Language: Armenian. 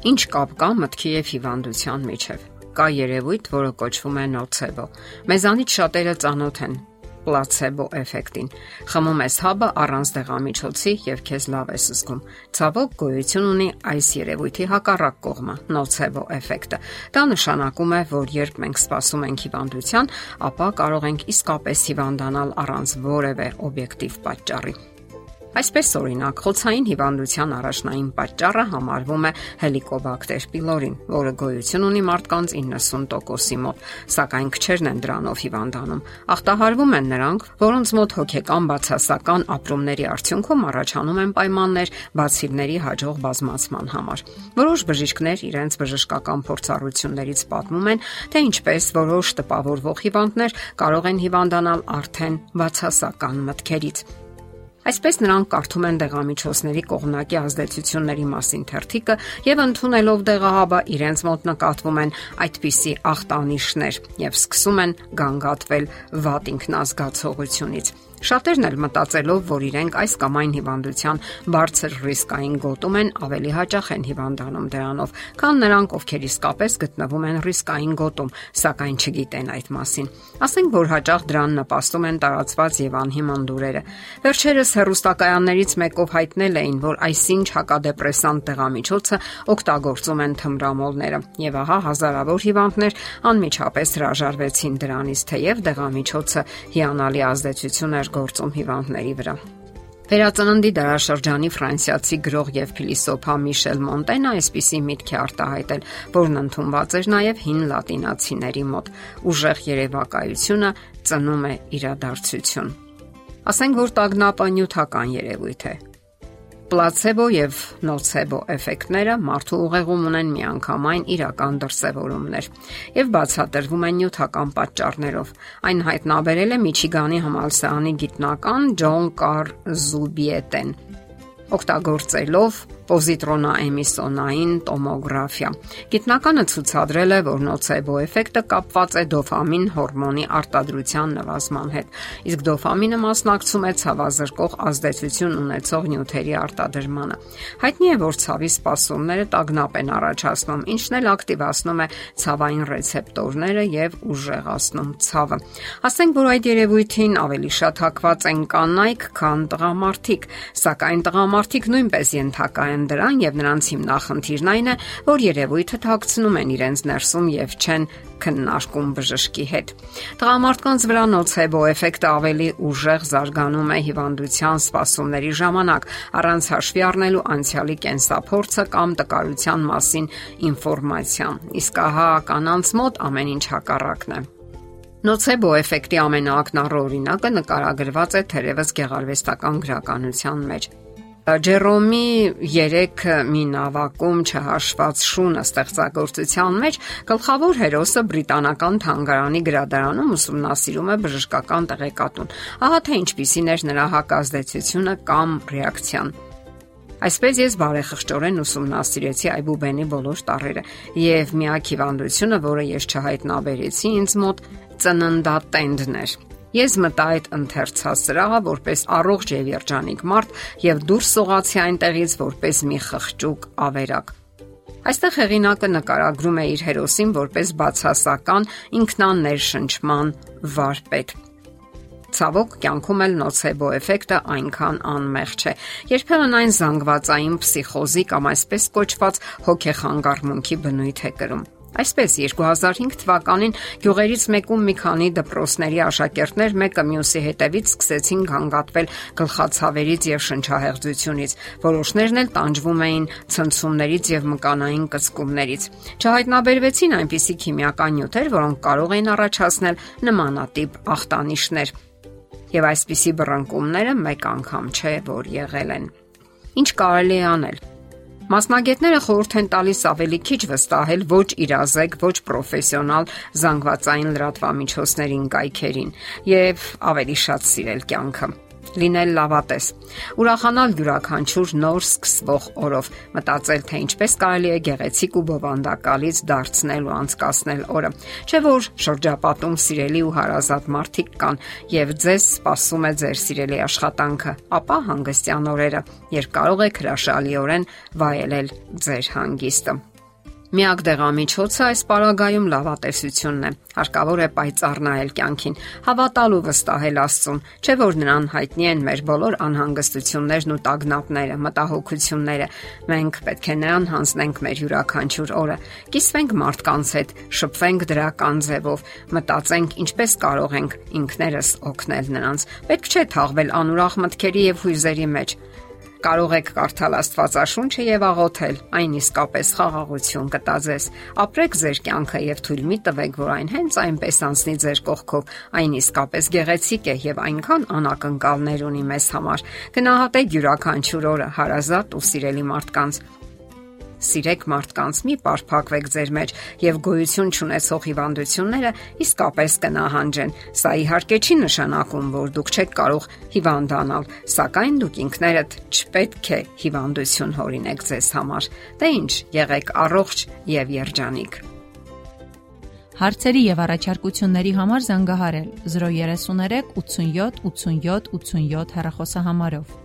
Ինչ կապ կա մտքի եւ հիվանդության միջև։ Կա երևույթ, որը կոչվում է նոցեբո։ Մեզանից շատերը ծանոթ են պլացեբո էֆեկտին։ Խմում ես հաբը առանց դեղամիջոցի եւ քեզ լավ ես զգում։ Ցավոք գոյություն ունի այս երևույթի հակառակ կողմը՝ նոցեբո էֆեկտը։ Դա նշանակում է, որ երբ մենք սպասում ենք հիվանդության, ապա կարող ենք իսկապես հիվանդանալ առանց որևէ օբյեկտիվ պատճառի։ Այսպես օրինակ, խոցային հիվանդության առաջնային պատճառը համարվում է Helicobacter pylori, որը գոյություն ունի մարդկանց 90%-ի մոտ, սակայն քչերն են դրանով հիվանդանում։ Ախտահարվում են նրանք, որոնց մոտ հոգեկան բացասական ապրումների արդյունքում առաջանում են պայմաններ բացիլների հաջող բազմացման համար։ Որոշ բժիշկներ իրենց բժշկական փորձառություններից պատմում են, թե ինչպես որոշ տպավորվող հիվանդներ կարող են հիվանդանալ արդեն բացասական մտքերից։ Այսպես նրանք կարդում են դեղամիջոցների կողմնակի ազդեցությունների մասին թերթիկը եւ ընդունելով դեղահաբը իրենց մոտ նկատվում են այդպիսի ախտանիշներ եւ սկսում են գանգատվել վատ ինքնազգացողությունից։ Շատերն էլ մտածելով, որ իրենք այս կամ այն հիվանդության բարձր ռիսկային գոտում են, ավելի հաճախ են հիվանդանում դրանով, քան նրանք, ովքեր իսկապես գտնվում են ռիսկային գոտում, սակայն չգիտեն այդ մասին։ Ասենք որ հաճախ դրան նպաստում են տարածված եւ անհիմն դուրերը։ Վերջերս հերոստակայաններից մեկով հայտնել էին, որ այսինչ հակադեպրեսանտ դեղամիջոցը օգտագործում են թմրամոլները, եւ ահա հազարավոր հիվանդներ անմիջապես հրաժարվեցին դրանից, թեև դեղամիջոցը հիանալի ազդեցություն էր գործում հիվանդների վրա։ Վերածննդի դարաշրջանի ֆրանսիացի գրող եւ փիլիսոփա Միշել Մոնտենը այսպիսի միտք է արտահայտել, որն ընդունված էր նաեւ հին լատինացիների մոտ։ Ուժեղ երևակայությունը ծնում է իրադարձություն։ Ասենք որ տագնապը նյութական երևույթ է, Պլացեբո եւ նոցեբո էֆեկտները մարդու ուղեղում ունեն միանգամայն իրական դրսևորումներ եւ բացատրվում են նյութական պատճառներով։ Այն հայտնաբերել է Միչիգանի համալսարանի գիտնական Ջոն Կար Զուբիետեն օգտագործելով պոզիտրոնաեմիսոնային տոմոգրաֆիա։ Գիտնականը ցուցադրել է, որ նոցեբո էֆեկտը կապված է դոֆամին հորմոնի արտադրության նվազման հետ, իսկ դոֆամինը մասնակցում է ցավազրկող ազդեցություն ունեցող նյութերի արտադրմանը։ Հայտնի է, որ ցավի սպասումները տագնապ են առաջացնում, ինչն էլ ակտիվացնում է ցավային ռեցեպտորները եւ ուժեղացնում ցավը։ Ասենք, որ այդ երևույթին ավելի շատ հակված են կանայք, քան տղամարդիկ, սակայն տղամարդիկ նույնպես ենթակա են են դրան եւ նրանց հիմնախնդիրն այն է, որ երևույթը թաքցնում են իրենց ներսում եւ չեն քննարկում բժշկի հետ։ Տղամարդկանց վրա նոցեբո էֆեկտը ավելի ուժեղ զարգանում է հիվանդության սպասումների ժամանակ, առանց հաշվի առնելու անցյալի կենսափորձը կամ տկարության մասին ինֆորմացիան։ Իսկ ահա կանանց մոտ ամեն ինչ հակառակն է։ Նոցեբո էֆեկտի ամենաակնառու օրինակը նկարագրված է թերևս գեղարվեստական գրականության մեջ։ Ջերոմի 3 մի նավակում չհաշված շունը ստեղծագործության մեջ գլխավոր հերոսը բրիտանական թանգարանի գրադարանում ուսումնասիրում է բժշկական տեղեկատուն։ Ահա թե ինչպիսին էր նրա հակազդեցությունը կամ ռեակցիան։ Այսպես ես բարեխղճորեն ուսումնասիրեցի այբուբենի բոլոր տարրերը եւ միակ հիվանդությունը, որը ես չհայտնաբերեցի ինձ մոտ ծննդատենդն էր։ Ես մտա այդ ընթերցասրահը որպես առողջ եւ երջանիկ մարդ եւ դուրս սողացի այնտեղից որպես մի խղճուկ ավերակ։ Այստեղ հեղինակը նկարագրում է իր հերոսին որպես բացասական ինքնաներշնչման վարպետ։ Ցավոք կյանքում էլ նոցեբո էֆեկտը այնքան անմեղ չէ։ Երբեմն այն զանգվածային պսիխոզի կամ այսպես կոչված հոգեխանգարմունքի բնույթ է կրում։ Այսպես 2005 թվականին գյուղերից մեկում մի քանի դպրոցների աշակերտներ մեկը մյուսի հետևից սկսեցին գանգատվել գլխացավերից եւ շնչահեղձությունից։ Որոշներն էլ տանջվում էին ցնցումներից եւ մկանային կծկումներից։ Չհայտնաբերվեցին այնպիսի քիմիական նյութեր, որոնք կարող էին առաջացնել նմանատիպ ախտանիշներ։ Եվ այսպիսի բռնկումները մեկ անգամ չէ, որ եղել են։ Ինչ կարելի է անել։ Մասնագետները խորհուրդ են տալիս ավելի քիչ վստահել ոչ իրազեկ, ոչ պրոֆեսիոնալ զանգվածային լրատվամիջոցներին կայքերին եւ ավելի շատ սիրել կյանքը լինել լավատես, ուրախանալ յուրաքանչյուր նոր սկսվող օրով, մտածել թե ինչպես կարելի է գեղեցիկ ու բովանդակալից դարձնել ու անցկасնել օրը։ Չէ որ շրջապատում սիրելի ու հարազատ մարդիկ կան եւ ձեզ սպասում է ձեր սիրելի աշխատանքը, ապա հանգստյան օրերը, երբ կարող եք հրաշալիորեն վայելել ձեր հանգիստը։ Միակ դեղամիջոցը այս պարագայում լավատեսությունն է։ Հարկավոր է պայծառ նայել կյանքին, հավատալ ու վստահել Աստծուն, չէ՞ որ նրան հայտնի են մեր բոլոր անհանգստություններն ու տագնապները, մտահոգությունները։ Մենք պետք է նրան հանձնենք մեր յուրաքանչյուր օրը։ Կիսվենք մարդկանց հետ, շփվենք դրական ձևով, մտածենք ինչպես կարող ենք ինքներս օգնել նրանց։ Պետք չէ թաղվել անուրախ մտքերի եւ հույզերի մեջ Կարող եք կարդալ Աստվածաշունչը եւ աղոթել, այն իսկապես խաղաղություն կտա ձեզ։ Ապրեք ձեր կյանքը եւ թույլ մի տվեք, որ այն հենց այնպես անցնի ձեր կողքով։ Այն իսկապես գեղեցիկ է եւ այնքան անակնկալներ ունի մեզ համար։ Գնահատեք յուրաքանչյուր օրը հարազատ ու սիրելի մարդկանց Սիրեք մարդկանց, մի պարփակվեք ձեր մեջ եւ գոյություն չունեցող հիվանդությունները իսկապես կնահանջեն։ Սա իհարկե չի նշանակում, որ դուք չեք կարող հիվանդանալ, սակայն դուք ինքներդ չպետք է հիվանդություն հորինեք ձեզ համար։ Դե ինչ, եղեք առողջ եւ երջանիկ։ Հարցերի եւ առաջարկությունների համար զանգահարել 033 87 87 87 հեռախոսահամարով։